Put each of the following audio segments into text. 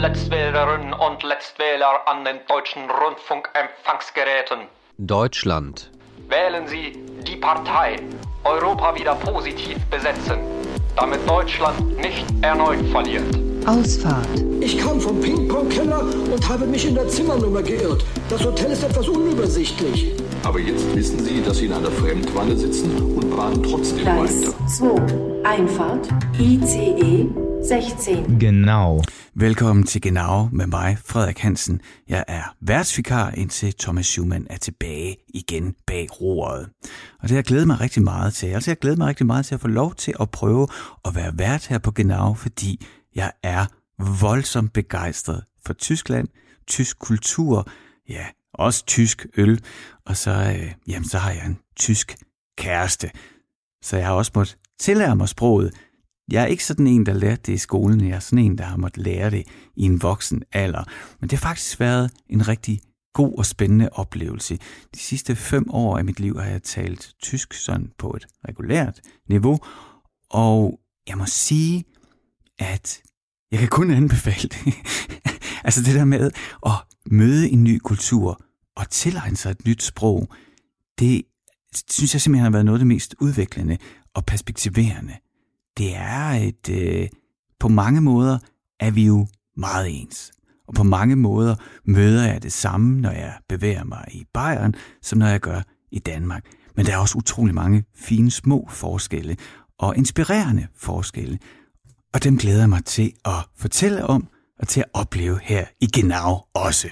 Letztwählerinnen und Letztwähler an den deutschen Rundfunkempfangsgeräten. Deutschland. Wählen Sie die Partei Europa wieder positiv besetzen, damit Deutschland nicht erneut verliert. Ausfahrt. Ich kam vom Ping-Pong-Keller und habe mich in der Zimmernummer geirrt. Das Hotel ist etwas unübersichtlich. Aber jetzt wissen Sie, dass Sie in einer Fremdwanne sitzen und bahnen trotzdem Gleis weiter. 2. Einfahrt. ICE 16. Genau. Velkommen til Genau med mig, Frederik Hansen. Jeg er værtsvikar, indtil Thomas Schumann er tilbage igen bag roret. Og det har jeg glædet mig rigtig meget til. Altså, jeg glæder mig rigtig meget til at få lov til at prøve at være vært her på Genau, fordi jeg er voldsomt begejstret for Tyskland, tysk kultur, ja, også tysk øl, og så, øh, jamen, så har jeg en tysk kæreste. Så jeg har også måttet tillære mig sproget. Jeg er ikke sådan en, der lærte det i skolen. Jeg er sådan en, der har måttet lære det i en voksen alder. Men det har faktisk været en rigtig god og spændende oplevelse. De sidste fem år af mit liv har jeg talt tysk sådan på et regulært niveau. Og jeg må sige, at jeg kan kun anbefale det. altså det der med at møde en ny kultur og tilegne sig et nyt sprog, det synes jeg simpelthen har været noget af det mest udviklende og perspektiverende. Det er et... Øh, på mange måder er vi jo meget ens. Og på mange måder møder jeg det samme, når jeg bevæger mig i Bayern, som når jeg gør i Danmark. Men der er også utrolig mange fine små forskelle og inspirerende forskelle. Og dem glæder jeg mig til at fortælle om og til at opleve her i Genau også.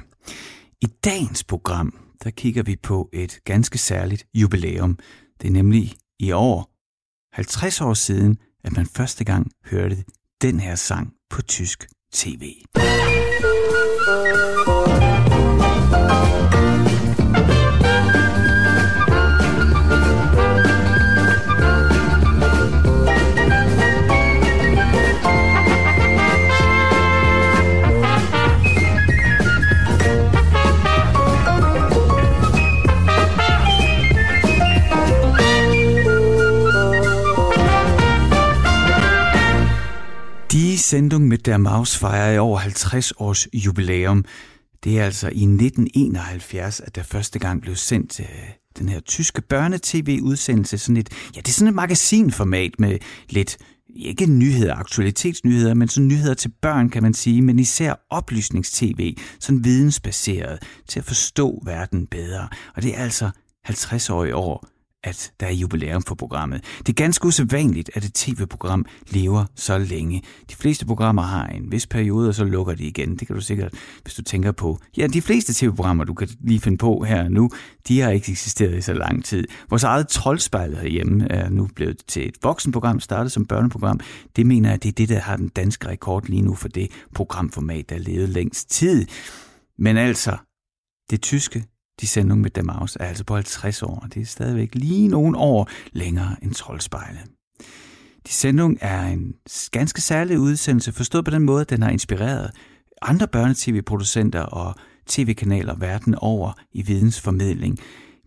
I dagens program, der kigger vi på et ganske særligt jubilæum. Det er nemlig i år 50 år siden, at man første gang hørte den her sang på tysk tv. Die Sendung mit der Maus fejrer i over 50 års jubilæum. Det er altså i 1971, at der første gang blev sendt øh, den her tyske børnetv-udsendelse. Sådan et, ja, det er sådan et magasinformat med lidt, ikke nyheder, aktualitetsnyheder, men sådan nyheder til børn, kan man sige, men især oplysningstv, sådan vidensbaseret, til at forstå verden bedre. Og det er altså 50 år i år, at der er jubilæum for programmet. Det er ganske usædvanligt, at et tv-program lever så længe. De fleste programmer har en vis periode, og så lukker de igen. Det kan du sikkert, hvis du tænker på. Ja, de fleste tv-programmer, du kan lige finde på her og nu, de har ikke eksisteret i så lang tid. Vores eget troldspejl herhjemme er nu blevet til et voksenprogram, startet som børneprogram. Det mener jeg, det er det, der har den danske rekord lige nu for det programformat, der levede længst tid. Men altså, det tyske de sendung med Damaus er altså på 50 år, og det er stadigvæk lige nogle år længere end Troldspejlet. De sendung er en ganske særlig udsendelse, forstået på den måde, at den har inspireret andre børnetv-producenter og tv-kanaler verden over i vidensformidling.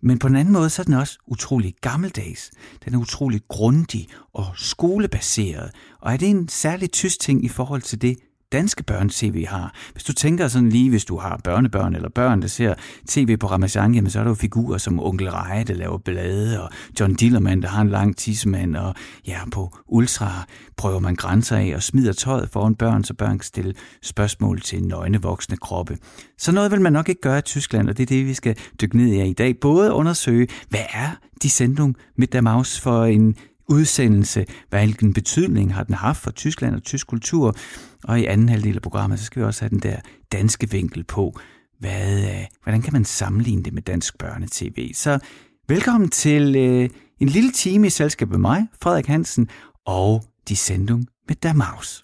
Men på den anden måde, så er den også utrolig gammeldags. Den er utrolig grundig og skolebaseret. Og er det en særlig tysk ting i forhold til det, danske børne-tv har. Hvis du tænker sådan lige, hvis du har børnebørn eller børn, der ser tv på Ramazan, jamen så er der jo figurer som Onkel Reje, der laver blade, og John Dillermand, der har en lang tissemand, og ja, på Ultra prøver man grænser af og smider tøjet foran børn, så børn kan stille spørgsmål til nøgne voksne kroppe. Så noget vil man nok ikke gøre i Tyskland, og det er det, vi skal dykke ned i i dag. Både undersøge, hvad er de sendung med der Maus for en udsendelse, hvilken betydning har den haft for Tyskland og tysk kultur, og i anden halvdel af programmet, så skal vi også have den der danske vinkel på, hvad, øh, hvordan kan man sammenligne det med dansk børnetv. Så velkommen til øh, en lille time i selskab med mig, Frederik Hansen, og de sendung med der Maus.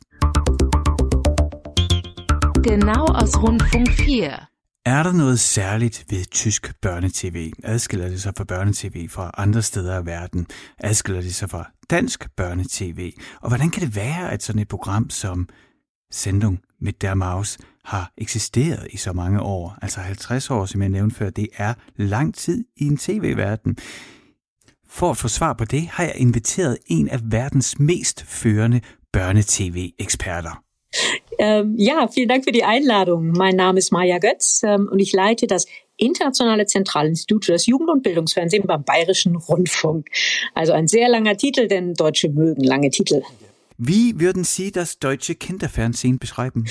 Genau aus Rundfunk 4. Er der noget særligt ved tysk børnetv? Adskiller det sig fra børnetv fra andre steder af verden? Adskiller det sig fra dansk børnetv? Og hvordan kan det være, at sådan et program som Sendung med der Maus har eksisteret i så mange år? Altså 50 år, som jeg nævnte før, det er lang tid i en tv-verden. For at få svar på det, har jeg inviteret en af verdens mest førende børnetv-eksperter. Ja, vielen Dank für die Einladung. Mein Name ist Maja Götz ähm, und ich leite das Internationale Zentralinstitut für das Jugend- und Bildungsfernsehen beim Bayerischen Rundfunk. Also ein sehr langer Titel, denn Deutsche mögen lange Titel. Wie würden Sie das deutsche Kinderfernsehen beschreiben?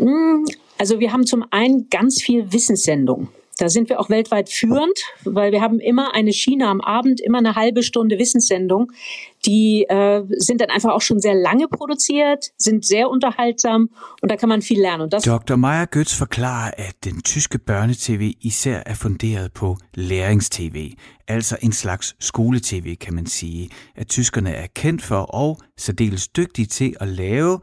Mm, also wir haben zum einen ganz viel Wissenssendung. Da sind wir auch weltweit führend, weil wir haben immer eine Schiene am Abend, immer eine halbe Stunde Wissensssendung. Die äh, sind dann einfach auch schon sehr lange produziert, sind sehr unterhaltsam und da kan man viel lernen. Dr. Maja Götz forklarer, at den tyske børnetv især er funderet på lærings-tv, altså en slags skole-tv, kan man sige, at tyskerne er kendt for og særdeles dygtige til at lave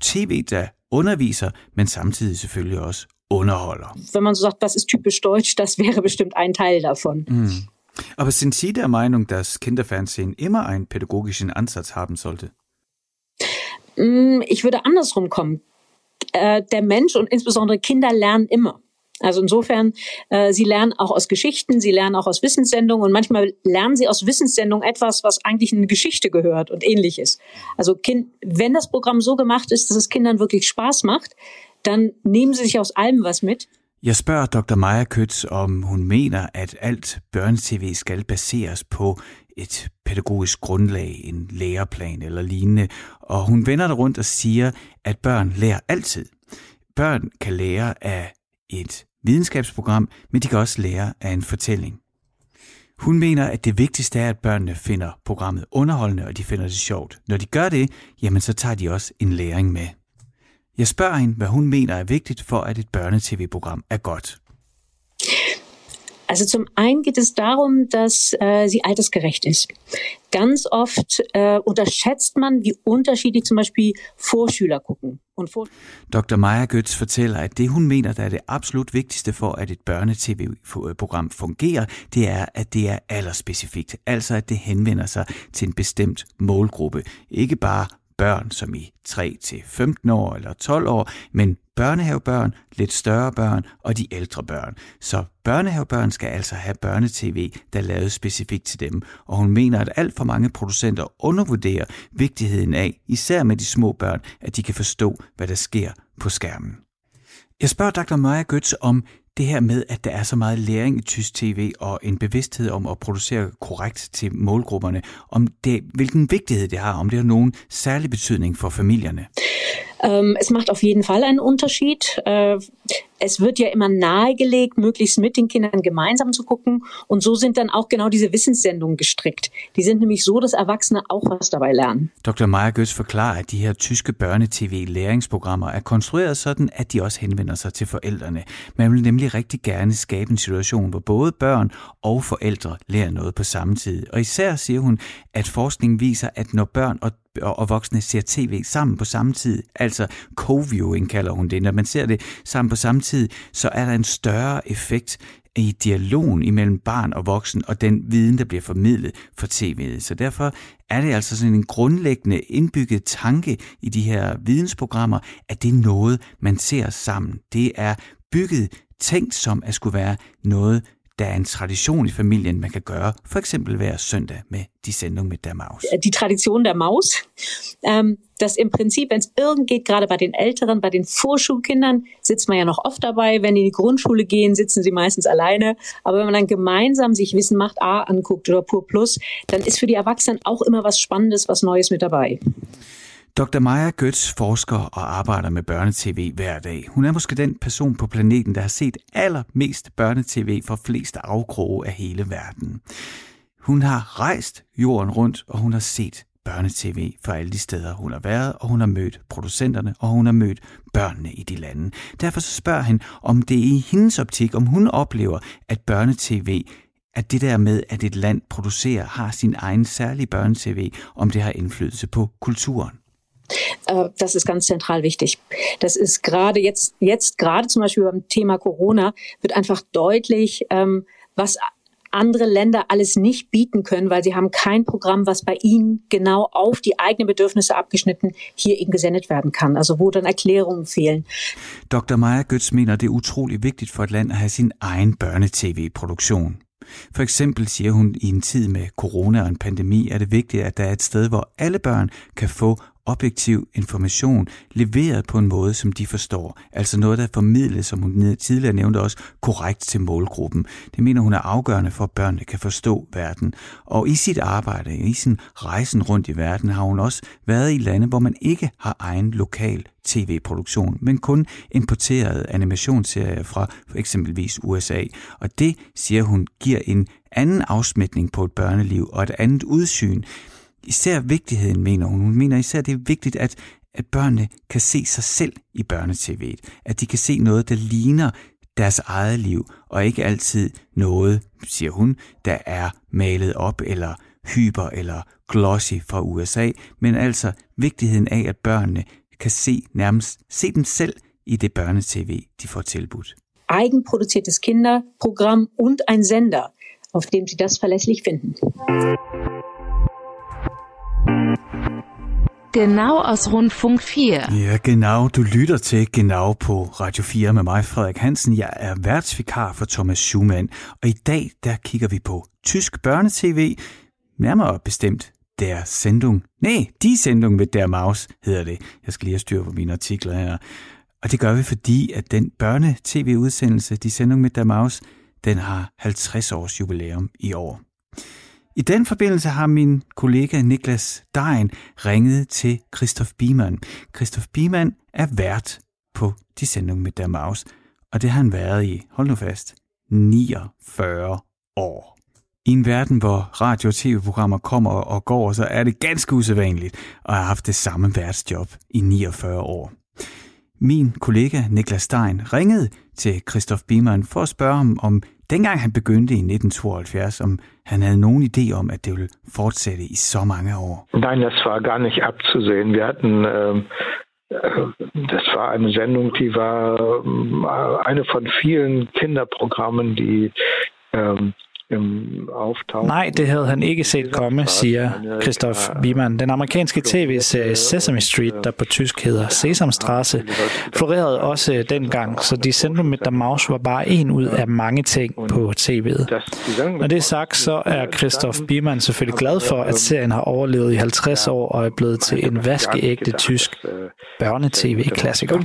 tv, der underviser, men samtidig selvfølgelig også underholder. Wenn man so sagt, was ist typisch deutsch, das wäre bestimmt ein Teil davon. Mm. Aber sind Sie der Meinung, dass Kinderfernsehen immer einen pädagogischen Ansatz haben sollte? Mm, ich würde andersrum kommen. Äh, der Mensch und insbesondere Kinder lernen immer. Also insofern, äh, sie lernen auch aus Geschichten, sie lernen auch aus Wissenssendungen und manchmal lernen sie aus Wissenssendungen etwas, was eigentlich in eine Geschichte gehört und ähnliches. Also kind, wenn das Programm so gemacht ist, dass es Kindern wirklich Spaß macht, dann nehmen sie sich aus allem was mit. Jeg spørger Dr. Maja Køtz, om hun mener, at alt børnetv skal baseres på et pædagogisk grundlag, en læreplan eller lignende, og hun vender det rundt og siger, at børn lærer altid. Børn kan lære af et videnskabsprogram, men de kan også lære af en fortælling. Hun mener, at det vigtigste er, at børnene finder programmet underholdende, og de finder det sjovt. Når de gør det, jamen så tager de også en læring med. Jeg spørger hende, hvad hun mener er vigtigt for, at et børnetv-program er godt. Also zum einen geht es darum, dass äh, sie altersgerecht ist. Ganz oft äh, unterschätzt man, wie unterschiedlich zum Beispiel Vorschüler gucken. Und vor Dr. Maja Götz fortæller, at det hun mener, der er det absolut vigtigste for, at et børnetv-program fungerer, det er, at det er aldersspecifikt. Altså, at det henvender sig til en bestemt målgruppe. Ikke bare børn som i 3-15 år eller 12 år, men børnehavebørn, lidt større børn og de ældre børn. Så børnehavebørn skal altså have børnetv, der er lavet specifikt til dem, og hun mener, at alt for mange producenter undervurderer vigtigheden af, især med de små børn, at de kan forstå, hvad der sker på skærmen. Jeg spørger Dr. Maja Götz om det her med, at der er så meget læring i tysk tv og en bevidsthed om at producere korrekt til målgrupperne, om det, hvilken vigtighed det har, om det har nogen særlig betydning for familierne. Ähm, es macht auf jeden Fall einen Unterschied. Äh, Es wird ja immer nahegelegt, möglichst mit den Kindern gemeinsam zu gucken. Und so sind dann auch genau diese Wissenssendungen gestrickt. Die sind nämlich so, dass Erwachsene auch was dabei lernen. Dr. Maja Götz forklarer, at de her tyske børnetv-læringsprogrammer er konstrueret sådan, at de også henvender sig til forældrene. Man vil nemlig rigtig gerne skabe en situation, hvor både børn og forældre lærer noget på samme tid. Og især siger hun, at forskningen viser, at når børn og og voksne ser tv sammen på samme tid, altså co-viewing kalder hun det. Når man ser det sammen på samme tid, så er der en større effekt i dialogen imellem barn og voksen og den viden, der bliver formidlet for tv'et. Så derfor er det altså sådan en grundlæggende indbygget tanke i de her vidensprogrammer, at det er noget, man ser sammen. Det er bygget tænkt som at skulle være noget, der er en tradition i familien, man kan gøre, for eksempel hver søndag med die Sendung mit der Maus. Die Tradition der Maus, ähm, dass im Prinzip, wenn es irgend geht, gerade bei den Älteren, bei den Vorschulkindern, sitzt man ja noch oft dabei. Wenn die in die Grundschule gehen, sitzen sie meistens alleine. Aber wenn man dann gemeinsam sich Wissen macht A anguckt oder Pur Plus, dann ist für die Erwachsenen auch immer was Spannendes, was Neues mit dabei. Dr. Maja Götz forsker og arbejder med børnetv hver dag. Hun er måske den person på planeten, der har set allermest børnetv for flest afkroge af hele verden. Hun har rejst jorden rundt, og hun har set børnetv fra alle de steder, hun har været, og hun har mødt producenterne, og hun har mødt børnene i de lande. Derfor så spørger han, om det er i hendes optik, om hun oplever, at børnetv at det der med, at et land producerer, har sin egen særlige børnetv, om det har indflydelse på kulturen. Das ist ganz zentral wichtig. Das ist gerade jetzt, jetzt gerade zum Beispiel beim Thema Corona wird einfach deutlich, ähm, was andere Länder alles nicht bieten können, weil sie haben kein Programm, was bei ihnen genau auf die eigenen Bedürfnisse abgeschnitten hier eben gesendet werden kann. Also wo dann Erklärungen fehlen. Dr. Maja Götz mener, det er utrolig vigtigt for et land at have sin egen børnetv-produktion. For eksempel siger hun, i en tid med corona og en pandemi er det vigtigt, at der er et sted, hvor alle børn kan få objektiv information, leveret på en måde, som de forstår. Altså noget, der formidles, som hun tidligere nævnte også, korrekt til målgruppen. Det mener hun er afgørende for, at børnene kan forstå verden. Og i sit arbejde, i sin rejsen rundt i verden, har hun også været i lande, hvor man ikke har egen lokal tv-produktion, men kun importerede animationsserier fra for eksempelvis USA. Og det, siger hun, giver en anden afsmætning på et børneliv og et andet udsyn. Især vigtigheden, mener hun. Hun mener især, det er vigtigt, at, at børnene kan se sig selv i børnetv'et. At de kan se noget, der ligner deres eget liv, og ikke altid noget, siger hun, der er malet op eller hyper eller glossy fra USA, men altså vigtigheden af, at børnene kan se nærmest se dem selv i det børnetv, de får tilbudt. Eigenproduziertes Kinderprogramm und ein Sender, auf dem Sie das verlässlich finden. Genau aus Rundfunk 4. Ja, genau. Du lytter til Genau på Radio 4 med mig, Frederik Hansen. Jeg er værtsvikar for Thomas Schumann, og i dag der kigger vi på tysk børnetv, nærmere bestemt der Sendung. Nej, Die Sendung mit der Maus hedder det. Jeg skal lige have styr på mine artikler her. Og det gør vi, fordi at den børne-tv-udsendelse, Die Sendung mit der Maus, den har 50 års jubilæum i år. I den forbindelse har min kollega Niklas Dein ringet til Christoph Biemann. Christoph Biemann er vært på De Sendung med der Maus, og det har han været i, hold nu fast, 49 år. I en verden, hvor radio- og tv-programmer kommer og går, så er det ganske usædvanligt at have haft det samme værtsjob i 49 år. Min kollega Niklas Stein ringede til Christoph Biemann for at spørge ham, om dengang han begyndte i 1972, om han havde nogen idé om, at det ville fortsætte i så mange år. Nein, das war gar nicht abzusehen. Wir hatten äh, das war eine Sendung, die war äh, eine von vielen Kinderprogrammen, die äh, Nej, det havde han ikke set komme, siger Christoph Wiemann. Den amerikanske tv-serie Sesame Street, der på tysk hedder Sesamstraße, florerede også dengang, så de sendte med der Maus var bare en ud af mange ting på tv'et. Når det er sagt, så er Christoph Wiemann selvfølgelig glad for, at serien har overlevet i 50 år og er blevet til en vaskeægte tysk børnetv-klassiker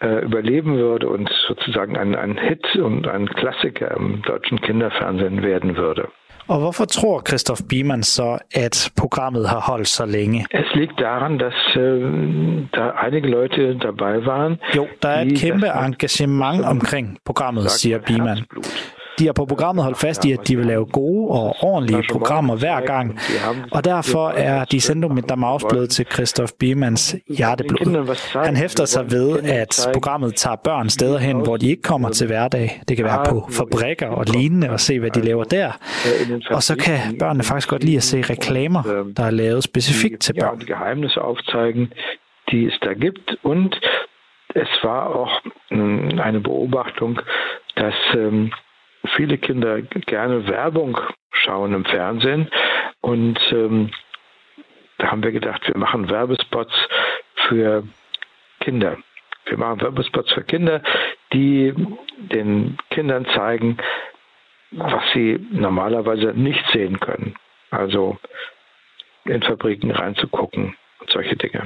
äh, überleben würde und sozusagen ein, ein Hit und ein Klassiker im deutschen Kinderfernsehen werden würde. Og hvorfor tror Christoph Biemann så, at programmet har holdt så længe? Es liegt daran, dass äh, da einige Leute dabei waren. Jo, der er et kæmpe engagement omkring programmet, siger Biemann. De har på programmet holdt fast i, at de vil lave gode og ordentlige programmer hver gang, og derfor er de sendt mit der blevet til Christoph Biemanns hjerteblod. Han hæfter sig ved, at programmet tager børn steder hen, hvor de ikke kommer til hverdag. Det kan være på fabrikker og lignende og se, hvad de laver der. Og så kan børnene faktisk godt lide at se reklamer, der er lavet specifikt til børn. Die aufzeigen, die es da gibt und es war auch mm, eine Beobachtung, dass ähm, viele Kinder gerne Werbung schauen im Fernsehen. Und ähm, da haben wir gedacht, wir machen Werbespots für Kinder. Wir machen Werbespots für Kinder, die den Kindern zeigen, was sie normalerweise nicht sehen können. Also in Fabriken reinzugucken und solche Dinge.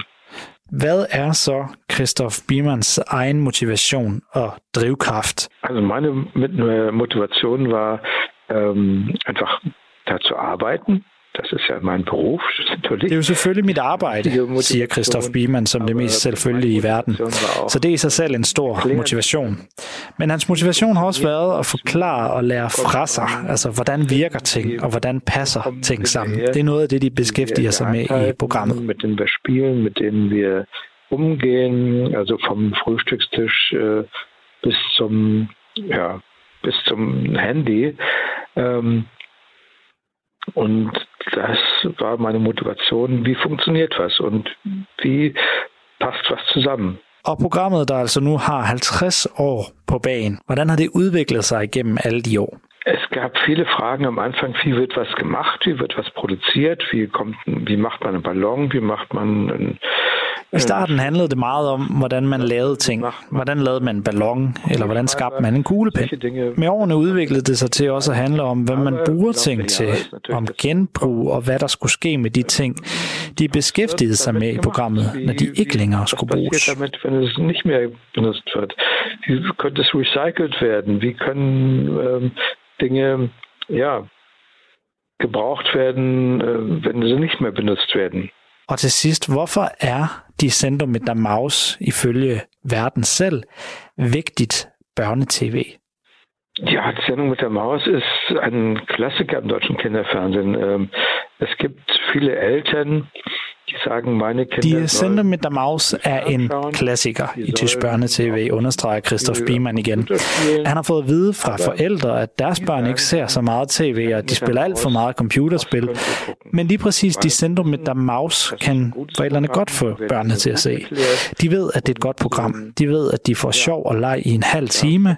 Hvad er så Christoph Biemanns egen motivation og drivkraft? Also meine Motivation war ähm, einfach da zu arbeiten, Das ist ja mein Beruf. Det er jo selvfølgelig mit arbejde, siger Christoph Biemann som det mest selvfølgelige i verden. Så det er i sig selv en stor motivation. Men hans motivation har også været at forklare og lære fra sig, altså hvordan virker ting, og hvordan passer ting sammen. Det er noget af det, de beskæftiger sig med i programmet. Mit denen wir spielen, mit denen wir umgehen, also vom Frühstückstisch äh, bis zum, ja, bis zum Handy. Ähm, und das war meine Motivation, wie funktioniert was und wie passt was zusammen. Og programmet, der altså nu har 50 år på bagen, hvordan har det udviklet sig igennem alle de år? Es gab viele Fragen am Anfang, wie wird was gemacht, wie wird was produziert, wie kommt, wie macht man einen Ballon, wie macht man einen, I starten handlede det meget om, hvordan man lavede ting. Hvordan lavede man en ballon, eller hvordan skabte man en kuglepen. Med årene udviklede det sig til også at handle om, hvad man bruger ting til, om genbrug og hvad der skulle ske med de ting, de beskæftigede sig med i programmet, når de ikke længere skulle bruges. Nicht mehr benutzt wird. Wie könnte es recycelt werden? Wie können ähm, Dinge ja, gebraucht werden, äh, wenn sie nicht mehr benutzt werden? Og til sidst, hvorfor er de mit der Maus ifølge verden selv vigtigt børnetv? Ja, die Sendung mit der Maus ist ein Klassiker im deutschen Kinderfernsehen. Es gibt viele Eltern, Die Sender mit der Maus er en klassiker i tysk børnetv, understreger Christoph Biemann igen. Han har fået at vide fra forældre, at deres børn ikke ser så meget tv, og de spiller alt for meget computerspil. Men lige præcis de Sender mit der Maus kan forældrene godt få børnene til at se. De ved, at det er et godt program. De ved, at de får sjov og leg i en halv time.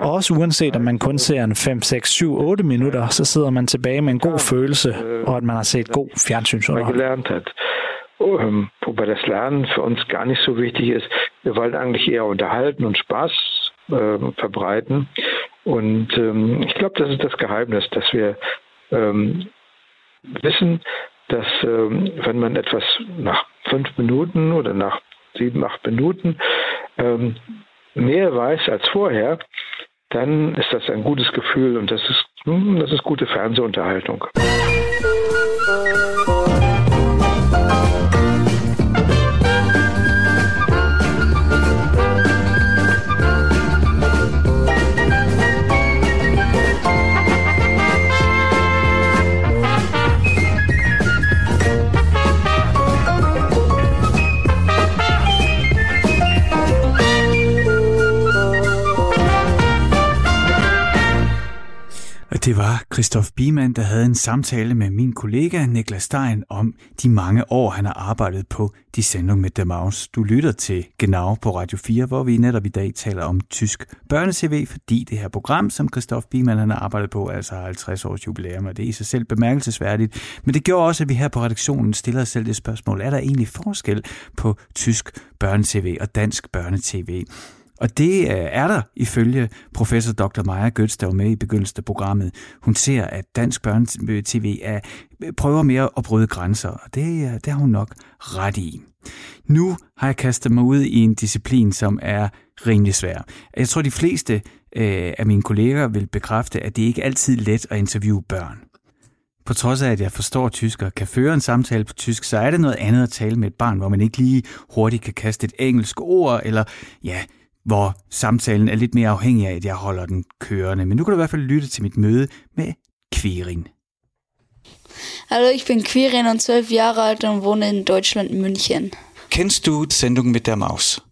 Og også uanset om man kun ser en 5, 6, 7, 8 minutter, så sidder man tilbage med en god følelse, og at man har set god fjernsynsunderholdning. Ähm, wobei das Lernen für uns gar nicht so wichtig ist. Wir wollen eigentlich eher unterhalten und Spaß äh, verbreiten. Und ähm, ich glaube, das ist das Geheimnis, dass wir ähm, wissen, dass ähm, wenn man etwas nach fünf Minuten oder nach sieben, acht Minuten ähm, mehr weiß als vorher, dann ist das ein gutes Gefühl und das ist, hm, das ist gute Fernsehunterhaltung. Det var Christoph Biemann, der havde en samtale med min kollega Niklas Stein om de mange år, han har arbejdet på De Sendung mit der Du lytter til Genau på Radio 4, hvor vi netop i dag taler om tysk børne-TV, fordi det her program, som Christoph Biemann han har arbejdet på, altså 50 års jubilæum, og det er i sig selv bemærkelsesværdigt. Men det gjorde også, at vi her på redaktionen stiller os selv det spørgsmål, er der egentlig forskel på tysk børne-TV og dansk børne-TV? Og det øh, er der ifølge professor Dr. Maja Götz, der var med i begyndelsen af programmet. Hun ser, at dansk børnetv er, øh, prøver mere at bryde grænser, og det, øh, det har hun nok ret i. Nu har jeg kastet mig ud i en disciplin, som er rimelig svær. Jeg tror, de fleste øh, af mine kolleger vil bekræfte, at det ikke altid er let at interviewe børn. På trods af, at jeg forstår tysk og kan føre en samtale på tysk, så er det noget andet at tale med et barn, hvor man ikke lige hurtigt kan kaste et engelsk ord, eller ja, hvor samtalen er lidt mere afhængig af, at jeg holder den kørende. Men nu kan du i hvert fald lytte til mit møde med Quirin. Hallo, ich bin Quirin und zwölf Jahre alt und wohne in Deutschland, München. Kennst du Sendung mit der Maus?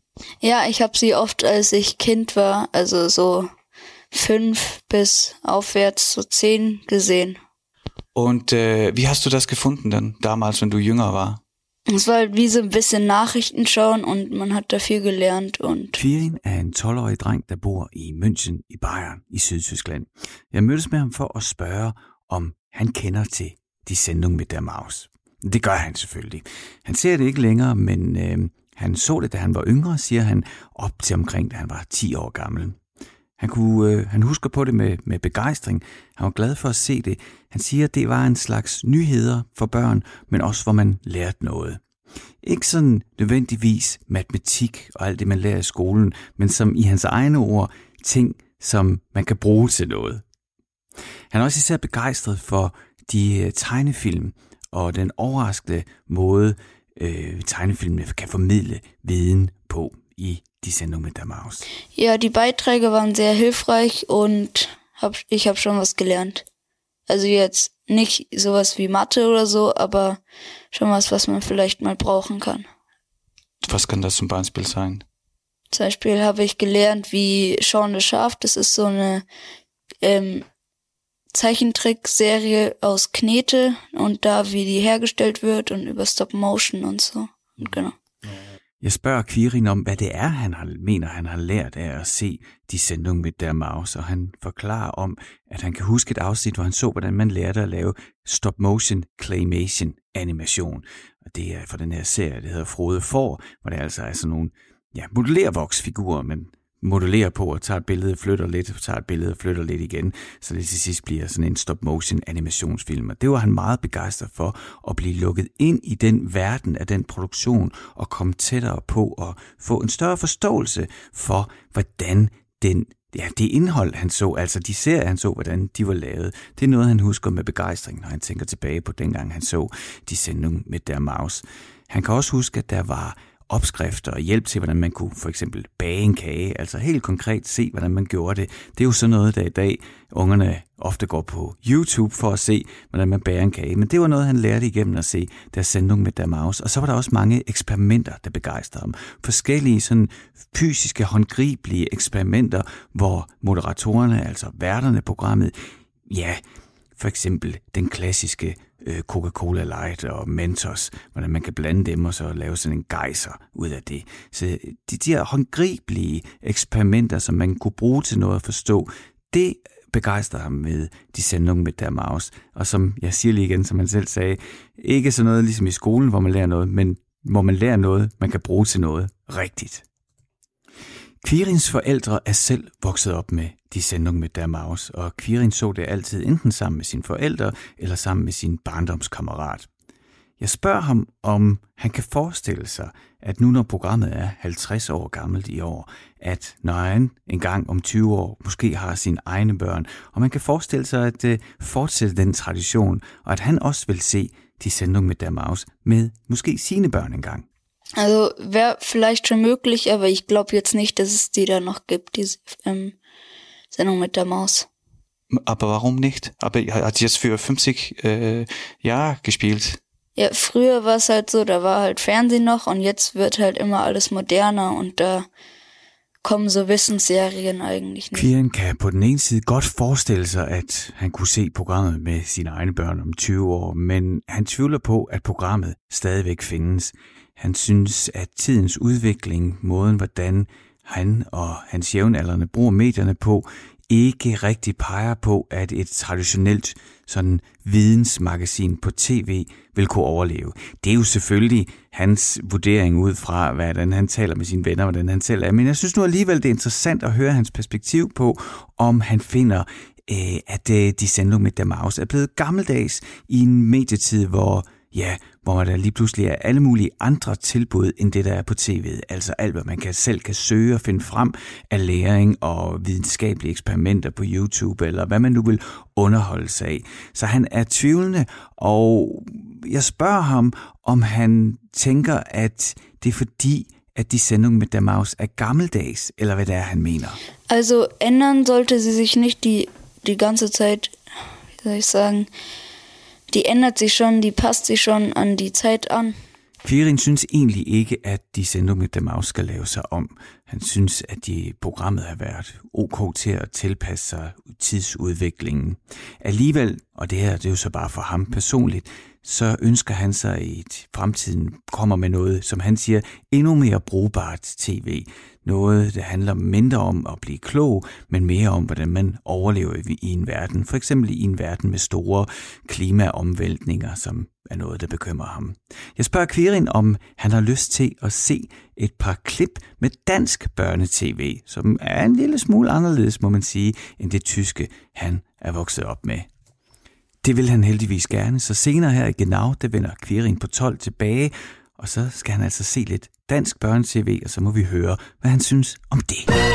Ja, ich habe sie oft, als ich Kind war, also so fünf bis aufwärts, so zehn gesehen. Und äh, wie hast du das gefunden dann, damals, wenn du jünger war? Es war halt wie so ein bisschen Nachrichten schauen und man hat da viel gelernt. Und Quirin er en 12-årig dreng, der bor i München i Bayern i Sydtyskland. Jeg mødtes med ham for at spørge, om han kender til de sendung med der Maus. Det gør han selvfølgelig. Han ser det ikke længere, men øh, han så det, da han var yngre, siger han, op til omkring, da han var 10 år gammel. Han, kunne, øh, han husker på det med, med begejstring. Han var glad for at se det. Han siger, at det var en slags nyheder for børn, men også hvor man lærte noget. Ikke sådan nødvendigvis matematik og alt det, man lærer i skolen, men som i hans egne ord, ting, som man kan bruge til noget. Han er også især begejstret for de øh, tegnefilm og den overraskende måde, øh, tegnefilmene kan formidle viden på i die Sendung mit der Maus? Ja, die Beiträge waren sehr hilfreich und hab, ich habe schon was gelernt. Also jetzt nicht sowas wie Mathe oder so, aber schon was, was man vielleicht mal brauchen kann. Was kann das zum Beispiel sein? Zum Beispiel habe ich gelernt, wie Sean the Schaf, das ist so eine ähm, Zeichentrickserie aus Knete und da, wie die hergestellt wird und über Stop Motion und so. Und genau. Jeg spørger Quirin om, hvad det er, han har, mener, han har lært af at se de sendung med der mouse, og han forklarer om, at han kan huske et afsnit, hvor han så, hvordan man lærte at lave stop-motion claymation animation. Og det er for den her serie, der hedder Frode For, hvor det altså er sådan nogle ja, modellervoksfigurer, men modulerer på og tager et billede, flytter lidt, tager et billede og flytter lidt igen, så det til sidst bliver sådan en stop-motion animationsfilm. Og det var han meget begejstret for, at blive lukket ind i den verden af den produktion og komme tættere på og få en større forståelse for, hvordan den ja, det indhold, han så, altså de serier, han så, hvordan de var lavet, det er noget, han husker med begejstring, når han tænker tilbage på dengang, han så de sendte med der mouse. Han kan også huske, at der var opskrifter og hjælp til, hvordan man kunne for eksempel bage en kage, altså helt konkret se, hvordan man gjorde det. Det er jo sådan noget, der i dag ungerne ofte går på YouTube for at se, hvordan man bager en kage. Men det var noget, han lærte igennem at se der sendung med der mouse. Og så var der også mange eksperimenter, der begejstrede ham. Forskellige sådan fysiske, håndgribelige eksperimenter, hvor moderatorerne, altså værterne i programmet, ja, for eksempel den klassiske øh, Coca-Cola Light og Mentos, hvordan man kan blande dem og så lave sådan en gejser ud af det. Så øh, de, de her håndgribelige eksperimenter, som man kunne bruge til noget at forstå, det begejstrer ham med de sendung med der mouse. Og som jeg siger lige igen, som han selv sagde, ikke sådan noget ligesom i skolen, hvor man lærer noget, men hvor man lærer noget, man kan bruge til noget rigtigt. Quirins forældre er selv vokset op med de sendung med der Maus, og Quirin så det altid enten sammen med sine forældre eller sammen med sin barndomskammerat. Jeg spørger ham, om han kan forestille sig, at nu når programmet er 50 år gammelt i år, at når han en gang om 20 år måske har sine egne børn, og man kan forestille sig at øh, fortsætte den tradition, og at han også vil se de Sendung med der Maus med måske sine børn engang. Also wäre vielleicht schon möglich, aber ich glaube jetzt nicht, dass es die da noch gibt, diese ähm, Sendung mit der Maus. Aber warum nicht? Aber er hat jetzt für 50 äh, Jahre gespielt. Ja, früher war es halt so, da war halt Fernsehen noch und jetzt wird halt immer alles moderner und da kommen så wissensserien eigentlich nicht. Kviren kan på den ene side godt forestille sig, at han kunne se programmet med sine egne børn om 20 år, men han tvivler på, at programmet stadigvæk findes. Han synes, at tidens udvikling, måden hvordan han og hans jævnaldrende bruger medierne på, ikke rigtig peger på, at et traditionelt sådan vidensmagasin på tv vil kunne overleve. Det er jo selvfølgelig hans vurdering ud fra, hvordan han taler med sine venner, hvordan han selv er. Men jeg synes nu alligevel, det er interessant at høre hans perspektiv på, om han finder, øh, at øh, de sendte med der er blevet gammeldags i en medietid, hvor ja, hvor der lige pludselig er alle mulige andre tilbud, end det, der er på tv'et. Altså alt, hvad man kan selv kan søge og finde frem af læring og videnskabelige eksperimenter på YouTube, eller hvad man nu vil underholde sig af. Så han er tvivlende, og jeg spørger ham, om han tænker, at det er fordi, at die Sendung mit der Maus er gammeldags, eller hvad det er, han mener. Also ändern sollte sie sich nicht die, die ganze Zeit, wie soll ich sagen, die ändert sich schon, die passt sich schon an die Zeit an. Quirin synes egentlig ikke, at de sendte med dem skal lave sig om. Han synes, at de programmet har været ok til at tilpasse sig tidsudviklingen. Alligevel, og det her det er jo så bare for ham personligt, så ønsker han sig, at fremtiden kommer med noget, som han siger, endnu mere brugbart tv. Noget, der handler mindre om at blive klog, men mere om, hvordan man overlever i en verden. For eksempel i en verden med store klimaomvæltninger, som er noget, der bekymrer ham. Jeg spørger Quirin, om han har lyst til at se et par klip med dansk børnetv, som er en lille smule anderledes, må man sige, end det tyske, han er vokset op med. Det vil han heldigvis gerne, så senere her i Genau, der vender Quirin på 12 tilbage, og så skal han altså se lidt dansk børne-tv, og så må vi høre, hvad han synes om det.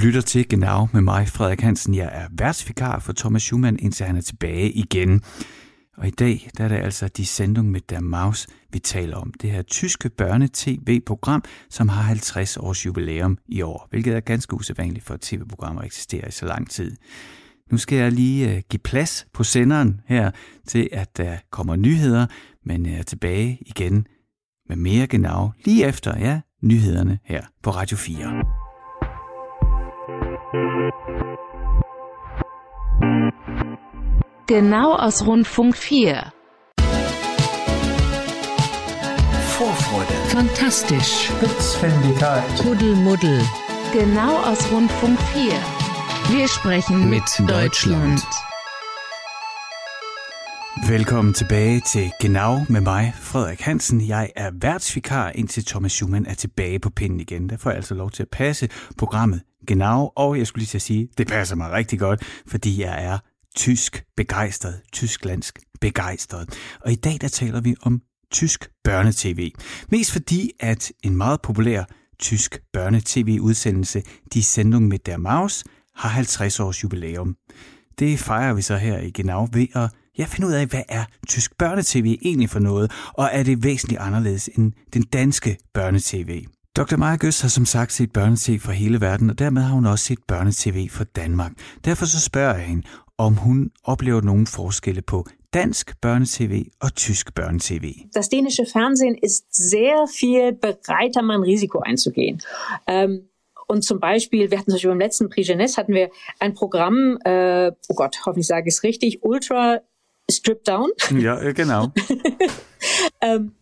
Lytter til Genau med mig, Frederik Hansen. Jeg er værtsvikar for Thomas Schumann, indtil han er tilbage igen. Og i dag der er det altså De Sendung mit der Maus, vi taler om. Det her tyske børne-tv-program, som har 50 års jubilæum i år, hvilket er ganske usædvanligt for et tv-program at eksistere i så lang tid. Nu skal jeg lige øh, give plads på senderen her til, at der kommer nyheder, men jeg er tilbage igen med mere genau lige efter ja, nyhederne her på Radio 4. Genau aus Rundfunk 4. Vorfreude. Fantastisch. Spitzfindigkeit. Kuddelmuddel. Genau aus Rundfunk 4. Wir sprechen mit Deutschland. Velkommen tilbage til Genau med mig, Frederik Hansen. Jeg er værtsvikar, indtil Thomas Schumann er tilbage på pinden igen. Der får jeg altså lov til at passe programmet Genau, og jeg skulle lige til at sige, det passer mig rigtig godt, fordi jeg er tysk begejstret, tysklandsk begejstret. Og i dag der taler vi om tysk børnetv. Mest fordi, at en meget populær tysk børnetv-udsendelse, Die Sendung mit der Maus, har 50 års jubilæum. Det fejrer vi så her i Genau ved at ja, finde ud af, hvad er tysk børnetv egentlig for noget, og er det væsentligt anderledes end den danske børnetv. Dr. Har som sagt set børnetv fra hele verden, og dermed har hun også set børnetv fra Danmark. Derfor så spørger jeg hende, om hun oplever nogle forskelle på dansk børnetv og tysk børnetv. Das dänische Fernsehen ist sehr viel bereiter, mal ein Risiko einzugehen. Ähm, und zum Beispiel, wir hatten zum Beispiel beim letzten Prix Jeunesse hatten wir ein Programm, äh, oh Gott, hoffentlich sage ich es richtig, Ultra Strip Down. Ja, genau. ähm,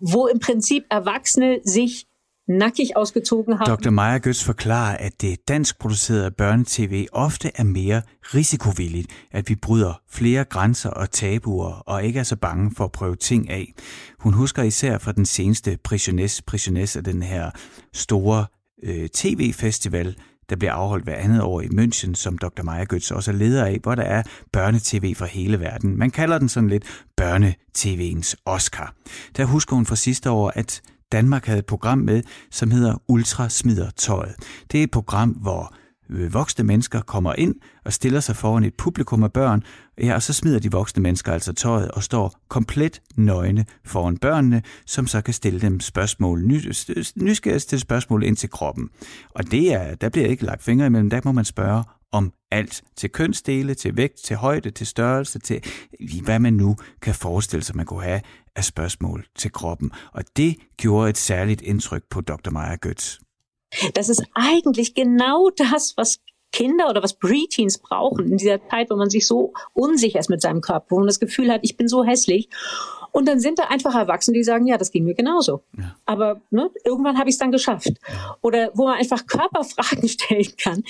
wo im Prinzip Erwachsene sich nackig ausgezogen haben. Dr. Maja Götz forklarer, at det dansk producerede børnetv ofte er mere risikovilligt, at vi bryder flere grænser og tabuer og ikke er så bange for at prøve ting af. Hun husker især fra den seneste Prisiones, Prisiones af den her store øh, tv-festival, der bliver afholdt hver andet år i München, som Dr. Maja Götz også er leder af, hvor der er børnetv fra hele verden. Man kalder den sådan lidt børnetv'ens Oscar. Der husker hun fra sidste år, at Danmark havde et program med, som hedder Ultra Smider Tøjet. Det er et program, hvor øh, voksne mennesker kommer ind og stiller sig foran et publikum af børn, ja, og så smider de voksne mennesker altså tøjet og står komplet nøgne foran børnene, som så kan stille dem spørgsmål, nysgerrigt til spørgsmål ind til kroppen. Og det er, der bliver ikke lagt fingre imellem, der må man spørge om alt. Til kønsdele, til vægt, til højde, til størrelse, til hvad man nu kan forestille sig, man kunne have af spørgsmål til kroppen. Og det gjorde et særligt indtryk på Dr. Meyer Götz. Das ist eigentlich genau das, was Kinder oder was Preteens brauchen in dieser Zeit, wo man sich so unsicher ist mit seinem Körper, wo man das Gefühl hat, ich bin so hässlich. Und dann sind da einfach Erwachsene, die sagen, ja, das ging mir genauso. Ja. Aber ne, irgendwann habe ich es dann geschafft. Oder wo man einfach Körperfragen stellen kann.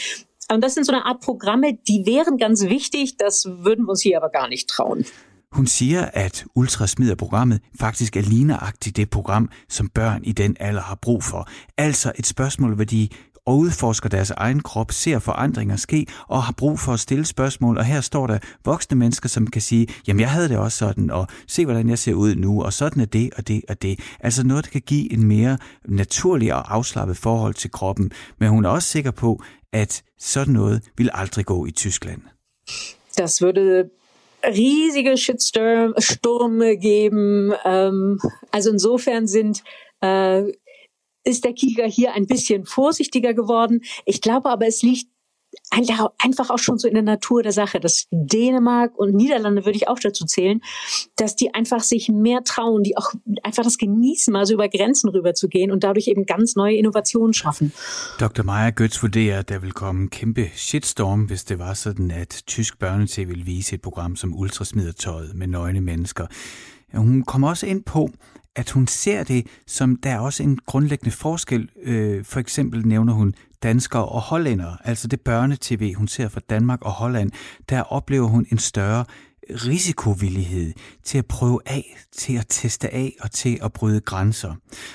Und das sind so eine Art Programme, die wären ganz wichtig, das würden wir uns hier aber gar nicht trauen. Hun siger, at ultrasmider-programmet faktisk er ligneragtigt det program, som børn i den alder har brug for. Altså et spørgsmål, hvor de og udforsker deres egen krop, ser forandringer ske og har brug for at stille spørgsmål. Og her står der voksne mennesker, som kan sige, jamen jeg havde det også sådan, og se hvordan jeg ser ud nu, og sådan er det og det og det. Altså noget, der kan give en mere naturlig og afslappet forhold til kroppen. Men hun er også sikker på, at sådan noget vil aldrig gå i Tyskland. Das würde riesige Shitstorme geben. Ähm, also insofern sind äh, ist der Kieger hier ein bisschen vorsichtiger geworden. Ich glaube aber, es liegt einfach auch schon so in der Natur der Sache, dass Dänemark und Niederlande würde ich auch dazu zählen, dass die einfach sich mehr trauen, die auch einfach das genießen, mal so über Grenzen rüber zu gehen und dadurch eben ganz neue Innovationen schaffen. Dr. Maja Götz vurderer, der vil komme en kæmpe shitstorm, hvis det var sådan, at tysk børnetv vil vise et program som Ultrasmidertøjet med nøgne mennesker. Hun kommer også ind på, at hun ser det som, der er også en grundlæggende forskel. Øh, for eksempel nævner hun danskere og hollændere, altså det børnetv, hun ser fra Danmark og Holland, der oplever hun en større risikovillighed til at prøve af, til at teste af og til at bryde grænser.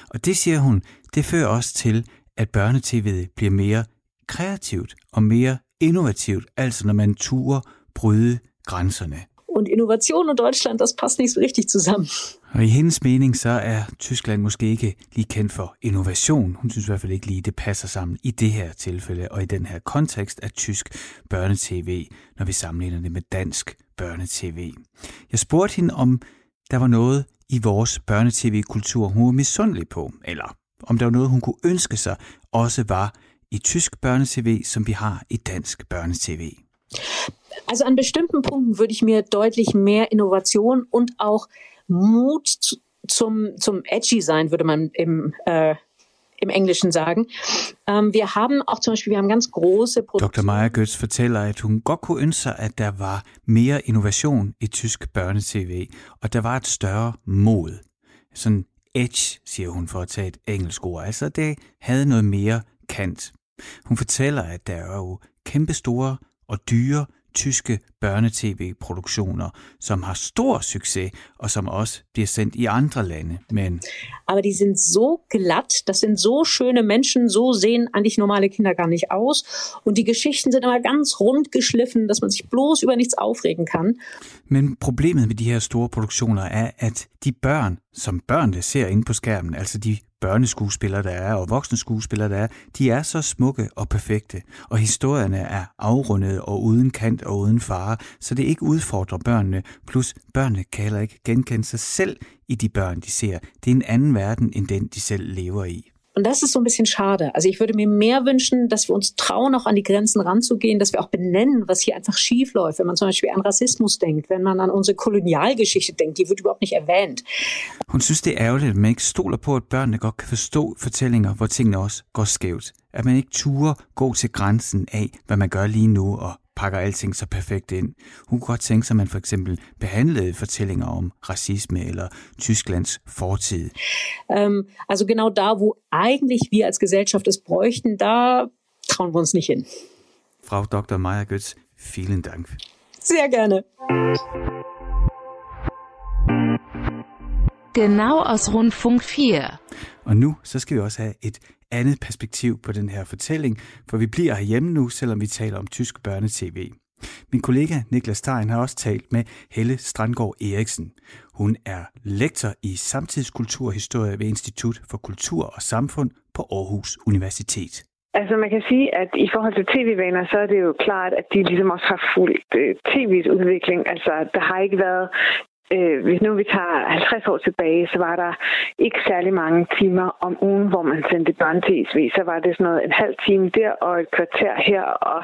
Og det siger hun, det fører også til, at børnetv'et bliver mere kreativt og mere innovativt, altså når man turer bryde grænserne. Und Innovation und Deutschland, das passt nicht so richtig zusammen. Og i hendes mening, så er Tyskland måske ikke lige kendt for innovation. Hun synes i hvert fald ikke lige, det passer sammen i det her tilfælde og i den her kontekst af tysk børnetv, når vi sammenligner det med dansk børnetv. Jeg spurgte hende, om der var noget i vores børnetv-kultur, hun var misundelig på, eller om der var noget, hun kunne ønske sig, også var i tysk børnetv, som vi har i dansk børnetv. Also an bestimmten Punkten würde ich mir deutlich mehr Innovation und auch Mut zum, zum Edgy sein, würde man im, äh, im Englischen sagen. Ähm, wir haben auch zum Beispiel, wir haben ganz große Dr. Maja Götz fortæller, at hun godt at der var mere innovation i tysk børnetv, og der var et større mod. Sådan edge, siger hun for at tage et engelsk ord. Altså det havde noget mere kant. Hun fortæller, at der er jo kæmpestore og dyre tyske børnetv-produktioner, som har stor succes og som også bliver sendt i andre Lande. Men Aber die sind so glatt, das sind so schöne Menschen, so sehen eigentlich normale Kinder gar nicht aus. Und die Geschichten sind immer ganz rund geschliffen, dass man sich bloß über nichts aufregen kann. Men problemet med de her store produktioner er, at de børn, som børnene ser inde på skærmen, altså de børneskuespillere, der er, og voksne skuespillere, der er, de er så smukke og perfekte, og historierne er afrundede og uden kant og uden fare, så det ikke udfordrer børnene, plus børnene kan heller ikke genkende sig selv i de børn, de ser. Det er en anden verden, end den, de selv lever i. Und das ist so ein bisschen schade. Also ich würde mir mehr wünschen, dass wir uns trauen, auch an die Grenzen ranzugehen, dass wir auch benennen, was hier einfach schief läuft. Wenn man zum Beispiel an Rassismus denkt, wenn man an unsere Kolonialgeschichte denkt, die wird überhaupt nicht erwähnt. Hun synes, det er ærgerligt, at man ikke stoler på, at børnene godt kan forstå fortællinger, hvor tingene også går skævt. At man ikke turer gå til grænsen af, hvad man gør lige nu, og pakker alting så perfekt ind. Hun kunne godt tænke sig, at man for eksempel behandlede fortællinger om racisme eller Tysklands fortid. Ähm, also genau da, wo eigentlich wir als Gesellschaft es bräuchten, da trauen wir uns nicht hin. Frau Dr. Maja Götz, vielen Dank. Sehr gerne. Genau aus Rundfunk 4. Og nu så skal vi også have et andet perspektiv på den her fortælling, for vi bliver herhjemme nu, selvom vi taler om tysk børnetv. Min kollega Niklas Stein har også talt med Helle Strandgaard Eriksen. Hun er lektor i samtidskulturhistorie ved Institut for Kultur og Samfund på Aarhus Universitet. Altså man kan sige, at i forhold til tv-vaner, så er det jo klart, at de ligesom også har fulgt øh, tv's udvikling. Altså der har ikke været Øh, hvis nu vi tager 50 år tilbage, så var der ikke særlig mange timer om ugen, hvor man sendte børnetv. Så var det sådan noget en halv time der og et kvarter her. Og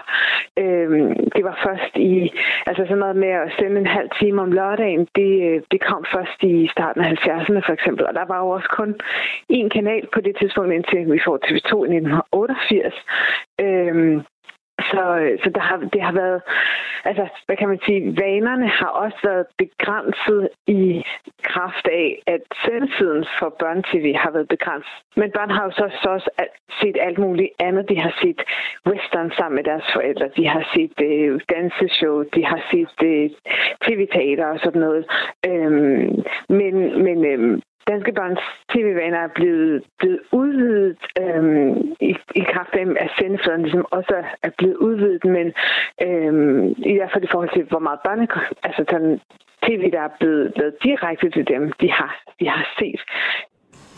øh, det var først i, altså sådan noget med at sende en halv time om lørdagen, det, øh, det kom først i starten af 70'erne for eksempel. Og der var jo også kun én kanal på det tidspunkt, indtil vi får TV2 i 1988. Øh, så, øh, så der har, det har været, altså, hvad kan man sige, vanerne har også været begrænset i kraft af, at sendetiden for børnetv har været begrænset. Men børn har jo så, så også set alt muligt andet. De har set western sammen med deres forældre, de har set øh, danseshow, de har set øh, tv-teater og sådan noget. Øhm, men men øhm, danske børns tv-vaner er blevet, blevet udvidet øhm, i, i kraft af, at sendefladen ligesom også er blevet udvidet, men øhm, i hvert fald i forhold til, hvor meget børne, altså den tv, der er blevet lavet direkte til dem, de har, de har set.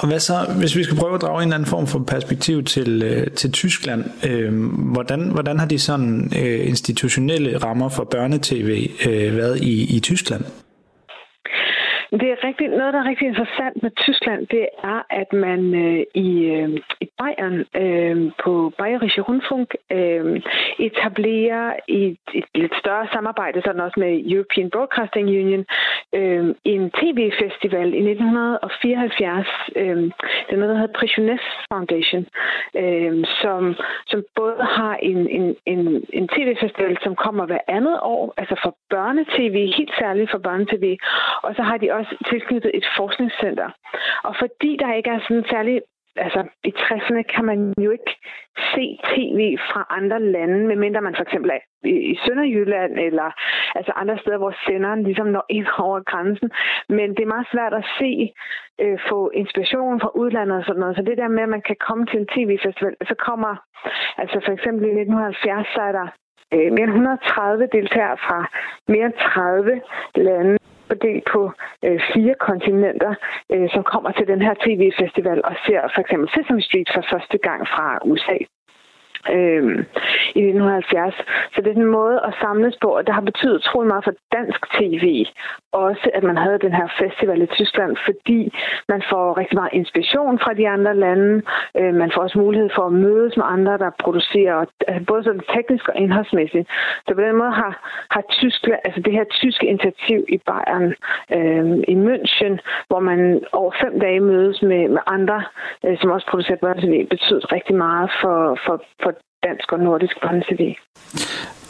Og hvad så, hvis vi skal prøve at drage en eller anden form for perspektiv til, øh, til Tyskland, øh, hvordan, hvordan har de sådan øh, institutionelle rammer for børnetv øh, været i, i Tyskland? Det er rigtig, noget, der er rigtig interessant med Tyskland, det er, at man øh, i, øh, i Bayern øh, på Bayerische Rundfunk øh, etablerer et, et lidt større samarbejde, sådan også med European Broadcasting Union, øh, en tv-festival i 1974. Øh, det er noget, der hedder Prisiones Foundation, øh, som, som både har en, en, en, en tv-festival, som kommer hver andet år, altså for børnetv, helt særligt for børnetv, og så har de også tilknyttet et forskningscenter. Og fordi der ikke er sådan særlig altså i 60'erne kan man jo ikke se tv fra andre lande, medmindre man for eksempel er i Sønderjylland eller altså andre steder, hvor senderen ligesom når ind over grænsen. Men det er meget svært at se, øh, få inspiration fra udlandet og sådan noget. Så det der med, at man kan komme til en tv-festival, så kommer, altså for eksempel i 1970, så er der øh, mere end 130 deltagere fra mere end 30 lande fordelt på øh, fire kontinenter, øh, som kommer til den her tv-festival og ser for eksempel Sesame Street for første gang fra USA øh, i 1970. Så det er en måde at samles på, og det har betydet utrolig meget for dansk tv. Også at man havde den her festival i Tyskland, fordi man får rigtig meget inspiration fra de andre lande. Øh, man får også mulighed for at mødes med andre, der producerer altså både sådan teknisk og indholdsmæssigt. Så på den måde har, har Tyskland, altså det her tyske initiativ i Bayern, øh, i München, hvor man over fem dage mødes med, med andre, øh, som også producerer børn, betyder rigtig meget for, for, for dansk og nordisk børne-tv.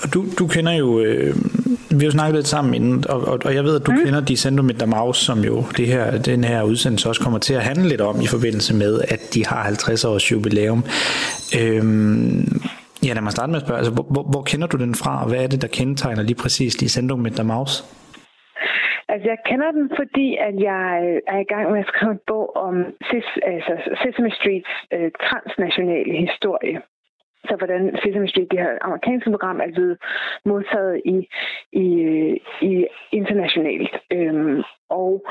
Og du, du kender jo, øh, vi har jo snakket lidt sammen inden, og, og, og jeg ved, at du mm. kender Dicendo med der Maus, som jo det her, den her udsendelse også kommer til at handle lidt om i forbindelse med, at de har 50 års jubilæum. Øhm, ja, lad mig starte med at spørge, altså, hvor, hvor, hvor kender du den fra, og hvad er det, der kendetegner lige præcis Dicendo med der Maus? Altså, jeg kender den, fordi at jeg er i gang med at skrive en bog om altså, Sesame Streets øh, transnationale historie. Så hvordan Sesame Street, det her amerikanske program, er blevet modtaget i, i, i internationalt. Øhm, og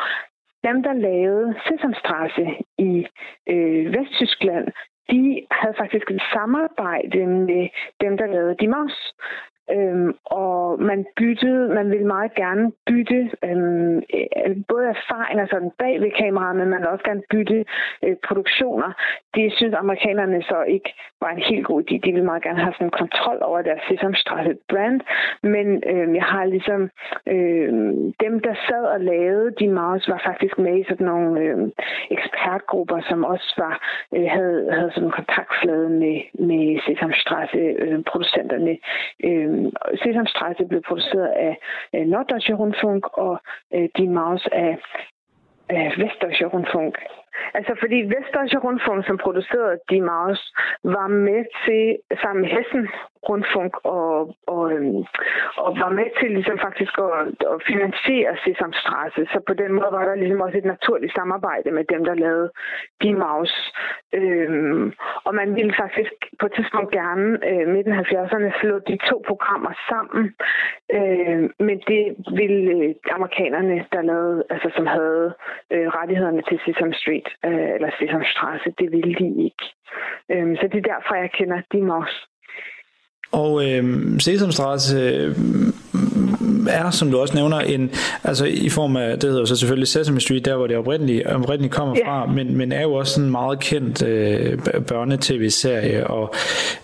dem, der lavede Sesamstrasse i øh, Vesttyskland, de havde faktisk et samarbejde med dem, der lavede De Øhm, og man byttede, man ville meget gerne bytte øhm, øh, både erfaringer sådan bag ved kameraet, men man ville også gerne bytte øh, produktioner. Det synes amerikanerne så ikke var en helt god idé. De ville meget gerne have sådan en kontrol over deres Sesamstrasse brand, men øh, jeg har ligesom øh, dem, der sad og lavede de mouse, var faktisk med i sådan nogle øh, ekspertgrupper, som også var øh, havde, havde sådan en kontaktflade med, med Sesamstrasse øh, producenterne. Øh, Øh, Sesamstrasse blev produceret af øh, Norddeutsche Rundfunk og øh, Die Maus af, øh, Vestdeutsche Rundfunk. Altså fordi Vestdeutsche Rundfunk, som producerede Die Maus, var med til, sammen med Hessen Rundfunk, og, og, øhm, og var med til ligesom faktisk at, at finansiere Sesamstrasse. Så på den måde var der ligesom også et naturligt samarbejde med dem, der lavede de Mouse. Øhm, og man ville faktisk på et tidspunkt gerne øh, midten af 70'erne slå de to programmer sammen. Øh, men det ville øh, amerikanerne, der lavede, altså som havde øh, rettighederne til Sesam Street, øh, eller Sesamstrasse, det ville de ikke. Øh, så det er derfor, jeg kender de Mouse. Og øh, Sesamstrasse øh, er, som du også nævner, en, altså i form af, det hedder så selvfølgelig Sesame Street, der hvor det oprindeligt, oprindeligt kommer yeah. fra, men, men er jo også en meget kendt øh, børnetv-serie, og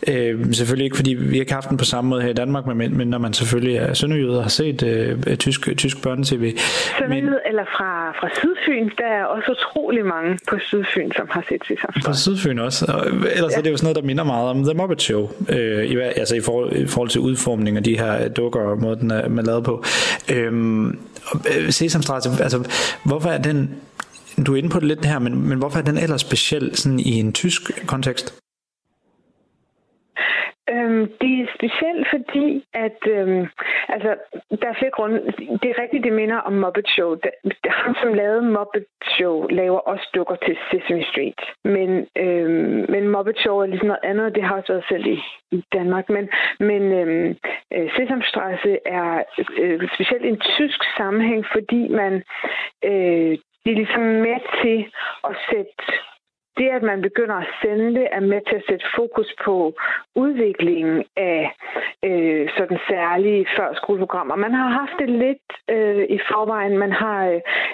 øh, selvfølgelig ikke, fordi vi ikke haft den på samme måde her i Danmark, men, men når man selvfølgelig er sønderjyde og har set øh, tysk, tysk børnetv. Sønderjyde eller fra, fra Sydfyn, der er også utrolig mange på Sydfyn, som har set Sesame. Fra Sydfyn også, og ellers ja. er det jo sådan noget, der minder meget om The Muppet Show, øh, i, altså i forhold, i forhold til udformning af de her dukker og måden, man er lavet på. Øhm, øh, Sesamstrasse, altså hvorfor er den, du er inde på det lidt her, men, men hvorfor er den ellers speciel sådan i en tysk kontekst? Øhm, det er specielt fordi, at øhm, altså, der er flere grunde. Det er rigtigt, det minder om Muppet Show. Det, ham, som lavede Muppet Show, laver også dukker til Sesame Street. Men, øhm, men Muppet Show er ligesom noget andet. Det har også været selv i, i Danmark. Men, men øhm, Sesame Sesamstrasse er øh, specielt en tysk sammenhæng, fordi man øh, det er ligesom med til at sætte det, at man begynder at sende det, er med til at sætte fokus på udviklingen af øh, sådan særlige førskoleprogrammer. Man har haft det lidt øh, i forvejen. Man har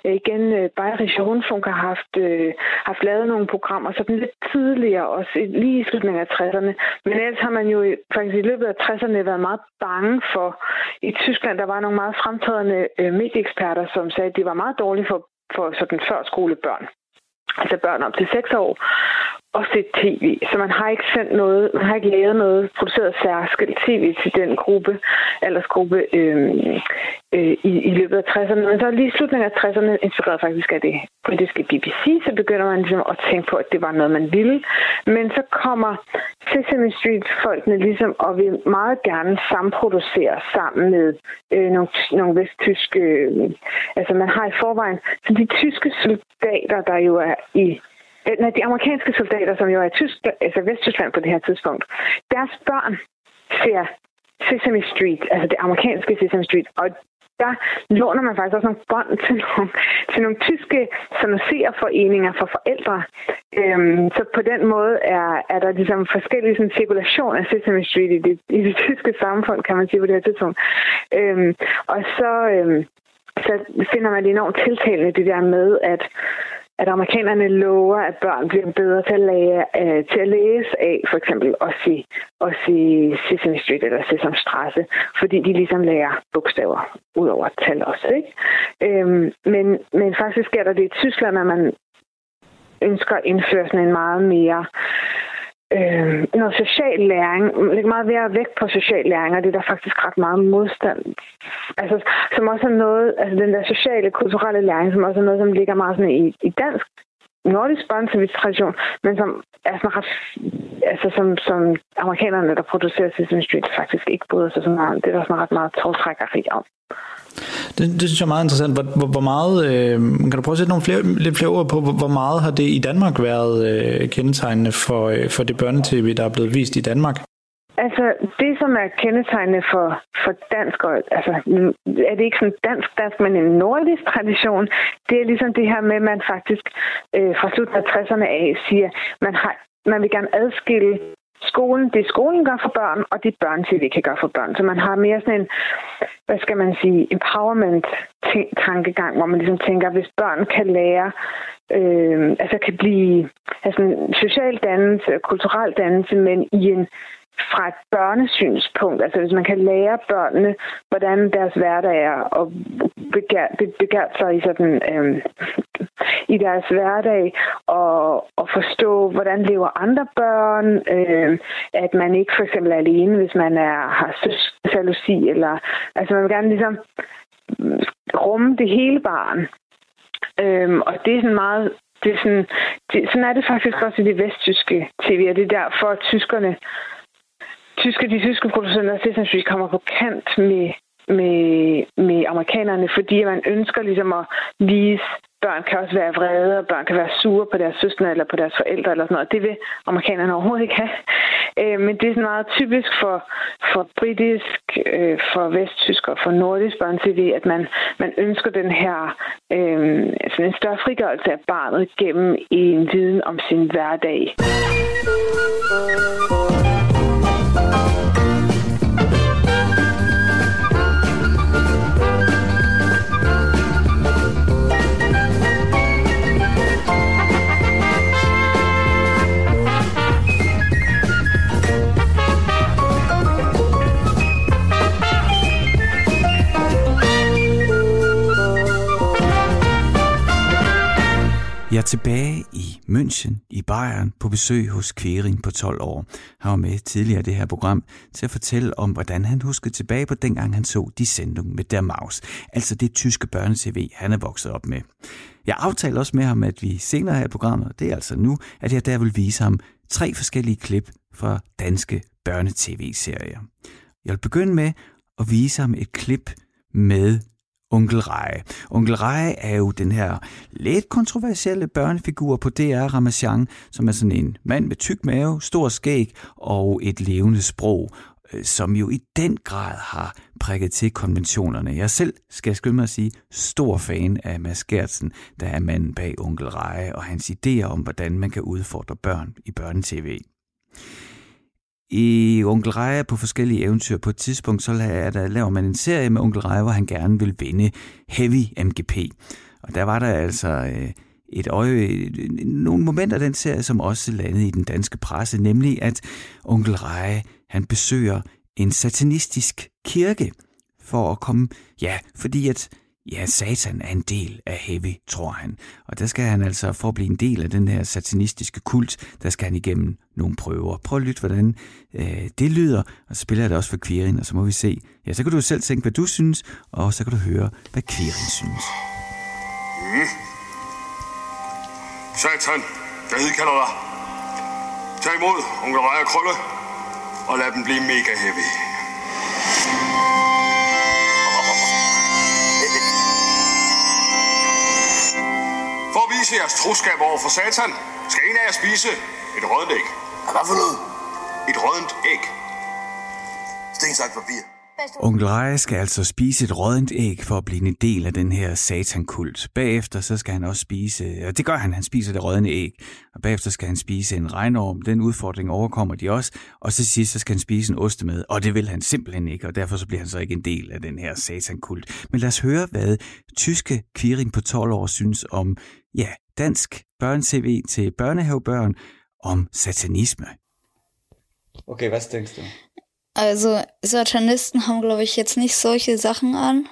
øh, igen, øh, Bayerische Rundfunk har haft, øh, haft lavet nogle programmer sådan lidt tidligere, også lige i slutningen af 60'erne. Men ellers har man jo faktisk i løbet af 60'erne været meget bange for, i Tyskland, der var nogle meget fremtrædende øh, medieeksperter, som sagde, at det var meget dårligt for for sådan førskolebørn altså børn op til 6 år, og se tv. Så man har ikke sendt noget, man har ikke lavet noget, produceret særskilt tv til den gruppe, aldersgruppe øh, øh, i, i løbet af 60'erne. Men så lige i slutningen af 60'erne, inspireret faktisk af det britiske BBC, så begynder man ligesom at tænke på, at det var noget, man ville. Men så kommer Sesame Street-folkene ligesom og vil meget gerne samproducere sammen med øh, nogle, nogle vesttyske... Øh, altså man har i forvejen... Så de tyske soldater, der jo er i Øh, nej, de amerikanske soldater, som jo er i Tysk, altså Vesttyskland på det her tidspunkt, deres børn ser Sesame Street, altså det amerikanske Sesame Street, og der låner man faktisk også nogle bånd til nogle, til nogle tyske foreninger for forældre. Øhm, så på den måde er, er der ligesom forskellige sådan, cirkulation af Sesame Street i det, i det tyske samfund, kan man sige på det her tidspunkt. Øhm, og så, øhm, så finder man det enormt tiltalende, det der med, at at amerikanerne lover, at børn bliver bedre til at, lære, øh, til at læse af, for eksempel også i, også i Sesame Street eller Sesame Strasse, fordi de ligesom lærer bogstaver ud over tal også. Ikke? Øhm, men, men faktisk sker der det i Tyskland, at man ønsker at indføre sådan en meget mere øh, Øh, noget social læring, lægge meget mere vægt på social læring, og det er der faktisk ret meget modstand. Altså, som også er noget, altså den der sociale, kulturelle læring, som også er noget, som ligger meget sådan i, i dansk nordisk tradition, men som er sådan ret, altså som, som amerikanerne, der producerer Sesame Street, faktisk ikke bryder sig så meget. Det er der sådan ret meget tårtrækkeri om. Det, det synes jeg er meget interessant. Hvor, hvor, hvor meget, øh, kan du prøve at sætte nogle flere, lidt flere ord på, hvor, hvor meget har det i Danmark været øh, kendetegnende for, øh, for det børnetv, der er blevet vist i Danmark? Altså, det som er kendetegnende for, for dansk, og, altså, mm, er det ikke sådan dansk-dansk, men en nordisk tradition, det er ligesom det her med, at man faktisk øh, fra slutningen af 60'erne af siger, man har man vil gerne adskille skolen, det skolen gør for børn, og det børn-tv kan gøre for børn. Så man har mere sådan en, hvad skal man sige, empowerment-tankegang, hvor man ligesom tænker, hvis børn kan lære, øh, altså kan blive altså social dannelse, kulturel dannelse, men i en fra et børnesynspunkt. Altså hvis man kan lære børnene, hvordan deres hverdag er, og begære sig i, sådan, øh, i deres hverdag, og, og forstå, hvordan lever andre børn, øh, at man ikke for eksempel er alene, hvis man er, har jalousi, eller altså man vil gerne ligesom rumme det hele barn. Øhm, og det er sådan meget det er sådan, det, sådan er det faktisk også i det vesttyske tv, og det er derfor, at tyskerne tyske, de tyske producenter synes vi kommer på kant med, med, med amerikanerne, fordi man ønsker ligesom at vise, børn kan også være vrede, og børn kan være sure på deres søstre eller på deres forældre eller sådan noget. Det vil amerikanerne overhovedet ikke have. Øh, men det er sådan meget typisk for, for britisk, øh, for vesttysk og for nordisk børn-tv, at man, man ønsker den her øh, sådan en større frigørelse af barnet gennem en viden om sin hverdag. Bye. Jeg er tilbage i München i Bayern på besøg hos Kværing på 12 år. Han var med tidligere i det her program til at fortælle om, hvordan han huskede tilbage på dengang han så de sendung med der Maus, altså det tyske børnetv, han er vokset op med. Jeg aftalte også med ham, at vi senere her i programmet, det er altså nu, at jeg der vil vise ham tre forskellige klip fra danske børnetv-serier. Jeg vil begynde med at vise ham et klip med Onkel Rej. Onkel Rej er jo den her lidt kontroversielle børnefigur på DR Ramachan, som er sådan en mand med tyk mave, stor skæg og et levende sprog, øh, som jo i den grad har prikket til konventionerne. Jeg selv, skal jeg skynde mig at sige, stor fan af Mads Gertsen, der er manden bag Onkel Reje og hans idéer om, hvordan man kan udfordre børn i børnetv i Onkel Reje på forskellige eventyr. På et tidspunkt så laver, der, laver man en serie med Onkel Reje, hvor han gerne vil vinde Heavy MGP. Og der var der altså øh, et øje, øh, nogle momenter af den serie, som også landede i den danske presse, nemlig at Onkel Reje, han besøger en satanistisk kirke for at komme, ja, fordi at Ja, Satan er en del af Heavy, tror han. Og der skal han altså, for at blive en del af den her satanistiske kult, der skal han igennem nogle prøver. Prøv at lytte, hvordan øh, det lyder, og så spiller jeg det også for Quirin, og så må vi se. Ja, så kan du selv tænke, hvad du synes, og så kan du høre, hvad Quirin synes. Mm. Satan, jeg hedder dig. Tag imod onkel Raja Krølle, og lad dem blive mega heavy. Vise jeres troskab over for satan, skal en af jer spise et rødent æg. Hvad for noget? Et rødent æg. Stensagt papir. Onkel Reje skal altså spise et rådent æg for at blive en del af den her satankult. Bagefter så skal han også spise, og det gør han, han spiser det rådne æg. Og bagefter skal han spise en regnorm, den udfordring overkommer de også. Og så sidst så skal han spise en ostemad, og det vil han simpelthen ikke, og derfor så bliver han så ikke en del af den her satankult. Men lad os høre, hvad tyske Kviring på 12 år synes om, ja, dansk børne-tv til børnehavebørn om satanisme. Okay, hvad tænker du? Also Satanisten haben, glaube ich, jetzt nicht solche Sachen an.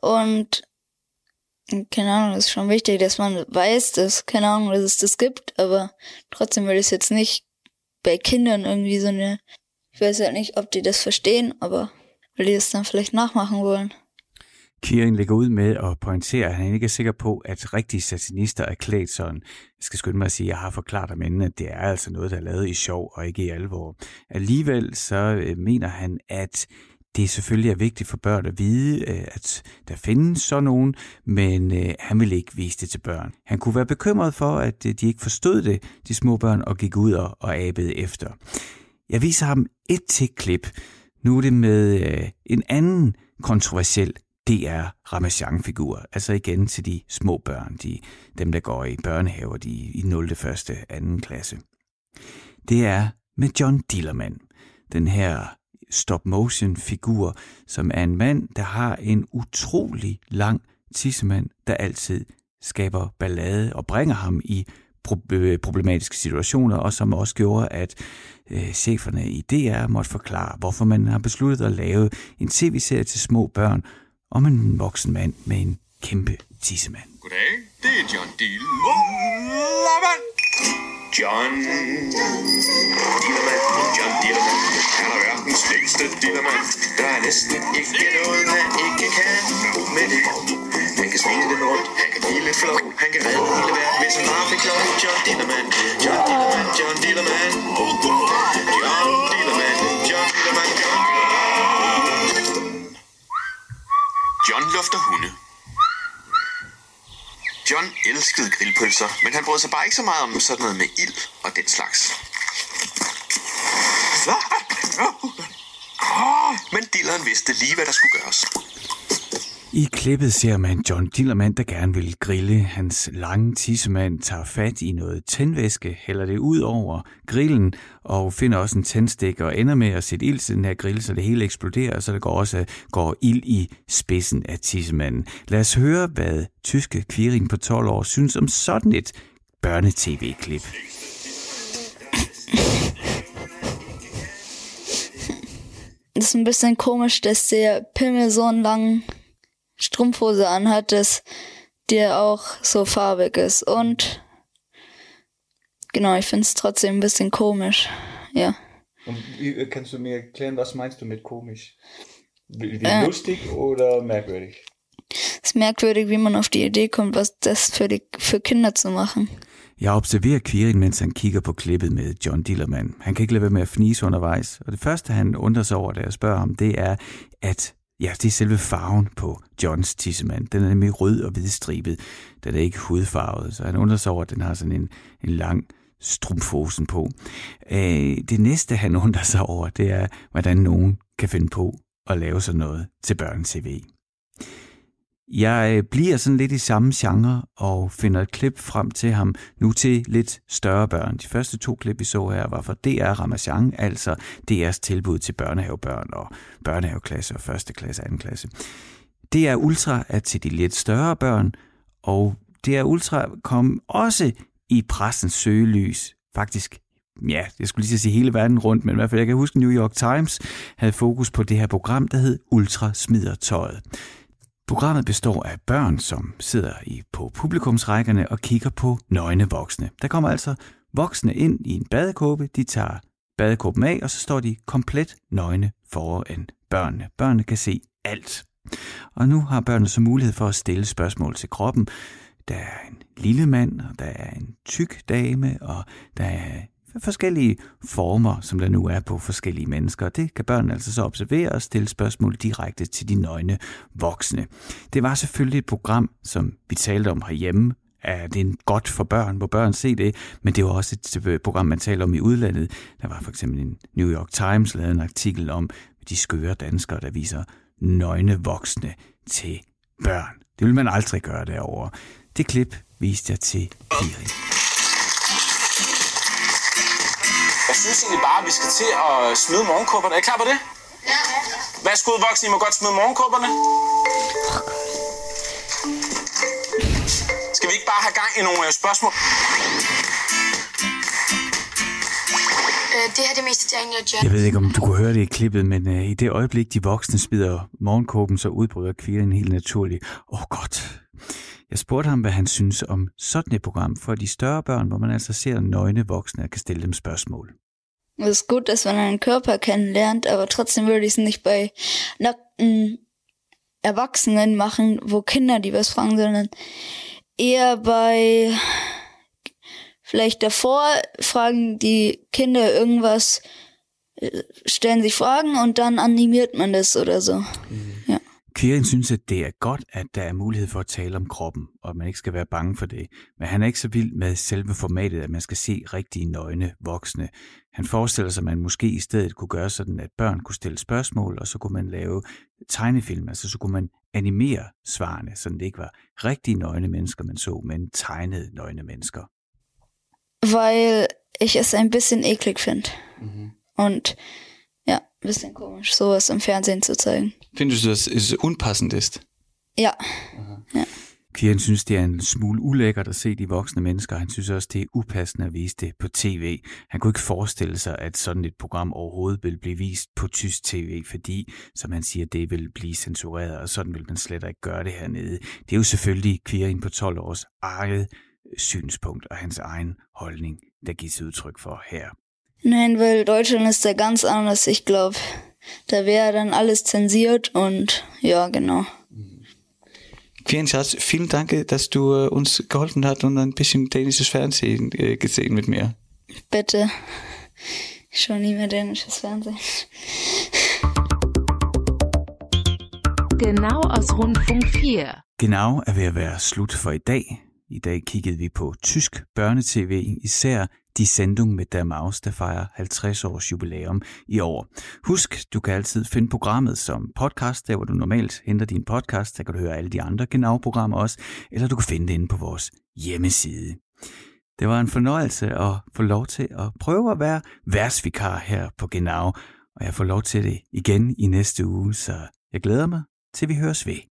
Und keine Ahnung, das ist schon wichtig, dass man weiß, dass, keine Ahnung, dass es das gibt, aber trotzdem will ich jetzt nicht bei Kindern irgendwie so eine, ich weiß halt nicht, ob die das verstehen, aber will die das dann vielleicht nachmachen wollen. Kirin lægger ud med at pointere, at han ikke er sikker på, at rigtige satanister er klædt sådan. Jeg skal skynde mig at sige, at jeg har forklaret ham inden, at det er altså noget, der er lavet i sjov og ikke i alvor. Alligevel så øh, mener han, at det selvfølgelig er vigtigt for børn at vide, øh, at der findes sådan nogen, men øh, han vil ikke vise det til børn. Han kunne være bekymret for, at de ikke forstod det, de små børn, og gik ud og abede efter. Jeg viser ham et til klip. Nu er det med en anden kontroversiel det er Ramachan-figur. Altså igen til de små børn, de, dem der går i børnehaver de, i 0. 1. 2. klasse. Det er med John Dillermand, den her stop-motion-figur, som er en mand, der har en utrolig lang tissemand, der altid skaber ballade og bringer ham i øh, problematiske situationer, og som også gjorde, at øh, cheferne i DR måtte forklare, hvorfor man har besluttet at lave en tv-serie til små børn, om en voksen mand med en kæmpe tissemand. Goddag, det er John Dillermand. John Dillermand, John Dillermand. Han er verdens længste Dillermand. Der er næsten ikke noget, han ikke kan. Med det. Han kan smide den rundt, han kan blive lidt flov. Han kan redde hele verden, med sin bare fik. John Dillermand, John Dillermand, John Dillermand. John Dillermand, John lufter hunde. John elskede grillpølser, men han brød sig bare ikke så meget om sådan noget med ild og den slags. Men Dilleren vidste lige, hvad der skulle gøres. I klippet ser man John Dillermand, der gerne vil grille. Hans lange tissemand tager fat i noget tændvæske, hælder det ud over grillen og finder også en tændstik og ender med at sætte ild til den her grill, så det hele eksploderer, så der går også går ild i spidsen af tissemanden. Lad os høre, hvad tyske Quirin på 12 år synes om sådan et børnetv-klip. Das ist ein bisschen komisch, dass der Pimmel so einen langen Strumpfhose anhat, dass der auch so farbig ist. Und genau, ich finde es trotzdem ein bisschen komisch. Ja. Und wie, kannst du mir erklären, was meinst du mit komisch? Wie, wie äh, lustig oder merkwürdig? Es ist merkwürdig, wie man auf die Idee kommt, was das für, die, für Kinder zu machen. Jeg observerer Quirin, mens han kigger på klippet med John Dillermand. Han kan ikke lade være med at fnise undervejs, og det første, han undrer sig over, da jeg spørger ham, det er, at Ja, det er selve farven på Johns tissemand. Den er nemlig rød og hvidstribet. Den er ikke hudfarvet, så han undrer sig over, at den har sådan en, en lang strumfosen på. Øh, det næste, han undrer sig over, det er, hvordan nogen kan finde på at lave sådan noget til børne-tv. Jeg bliver sådan lidt i samme genre og finder et klip frem til ham nu til lidt større børn. De første to klip, vi så her, var fra DR Ramazan, altså DR's tilbud til børnehavebørn og børnehaveklasse og første klasse og anden klasse. DR Ultra er til de lidt større børn, og DR Ultra kom også i pressens søgelys, faktisk ja, jeg skulle lige sige hele verden rundt, men i hvert fald jeg kan huske New York Times havde fokus på det her program, der hed Ultra smider tøjet. Programmet består af børn, som sidder i på publikumsrækkerne og kigger på nøgne voksne. Der kommer altså voksne ind i en badekåbe, de tager badekåben af, og så står de komplet nøgne foran børnene. Børnene kan se alt. Og nu har børnene så mulighed for at stille spørgsmål til kroppen. Der er en lille mand, og der er en tyk dame, og der er forskellige former, som der nu er på forskellige mennesker. Det kan børnene altså så observere og stille spørgsmål direkte til de nøgne voksne. Det var selvfølgelig et program, som vi talte om herhjemme, er det godt for børn, hvor børn se det, men det var også et øh, program, man talte om i udlandet. Der var for eksempel en New York Times lavet en artikel om de skøre danskere, der viser nøgne voksne til børn. Det vil man aldrig gøre derovre. Det klip viste jeg til Kiri. Synes egentlig bare, at vi skal til at smide morgenkåberne. Er I klar på det? Ja. Værsgo, voksne, I må godt smide morgenkåberne. Skal vi ikke bare have gang i nogle øh, spørgsmål? Øh, det her er det meste, Daniel John. Jeg ved ikke, om du kunne høre det i klippet, men uh, i det øjeblik, de voksne smider morgenkåben, så udbryder kviren helt naturligt. Åh oh, godt. Jeg spurgte ham, hvad han synes om sådan et program for de større børn, hvor man altså ser nøgne voksne og kan stille dem spørgsmål. Es ist gut, dass man einen Körper kennenlernt, aber trotzdem würde ich es nicht bei nackten Erwachsenen machen, wo Kinder die was fragen, sondern eher bei vielleicht davor fragen die Kinder irgendwas, äh, stellen sich Fragen und dann animiert man das oder so. Ja. Kieran synes, at det er godt, at der er mulighed for at tale om kroppen, og at man ikke skal være bange for det. Men han er ikke så vild med selve formatet, at man skal se rigtige nøgne voksne. Han forestiller sig, at man måske i stedet kunne gøre sådan, at børn kunne stille spørgsmål, og så kunne man lave tegnefilm, altså så kunne man animere svarene, så det ikke var rigtige nøgne mennesker, man så, men tegnede nøgne mennesker. Weil ich es ein bisschen eklig finde. Und ja, ein bisschen komisch, sowas im Fernsehen zu zeigen. Findest du, dass es unpassend ist? Ja. Kieran synes, det er en smule ulækkert at se de voksne mennesker. Han synes også, det er upassende at vise det på tv. Han kunne ikke forestille sig, at sådan et program overhovedet vil blive vist på tysk tv, fordi, som han siger, det vil blive censureret, og sådan vil man slet ikke gøre det hernede. Det er jo selvfølgelig Kieran på 12 års eget synspunkt og hans egen holdning, der gives udtryk for her. Nein, weil Deutschland ist da ganz anders, ich glaube. Da wäre dann alles zensiert und ja, genau. Vielen Schatz, vielen Dank, dass du äh, uns geholfen hast und ein bisschen dänisches Fernsehen äh, gesehen mit mir. Bitte. Schon nie mehr dänisches Fernsehen. Genau aus Rundfunk 4. Genau er ved at være slut for i dag. I dag kiggede vi på tysk børnetv, især De Sendung med der Maus, der fejrer 50 års jubilæum i år. Husk, du kan altid finde programmet som podcast, der hvor du normalt henter din podcast. Der kan du høre alle de andre Genau-programmer også, eller du kan finde det inde på vores hjemmeside. Det var en fornøjelse at få lov til at prøve at være værsvikar her på Genau, og jeg får lov til det igen i næste uge, så jeg glæder mig til vi høres ved.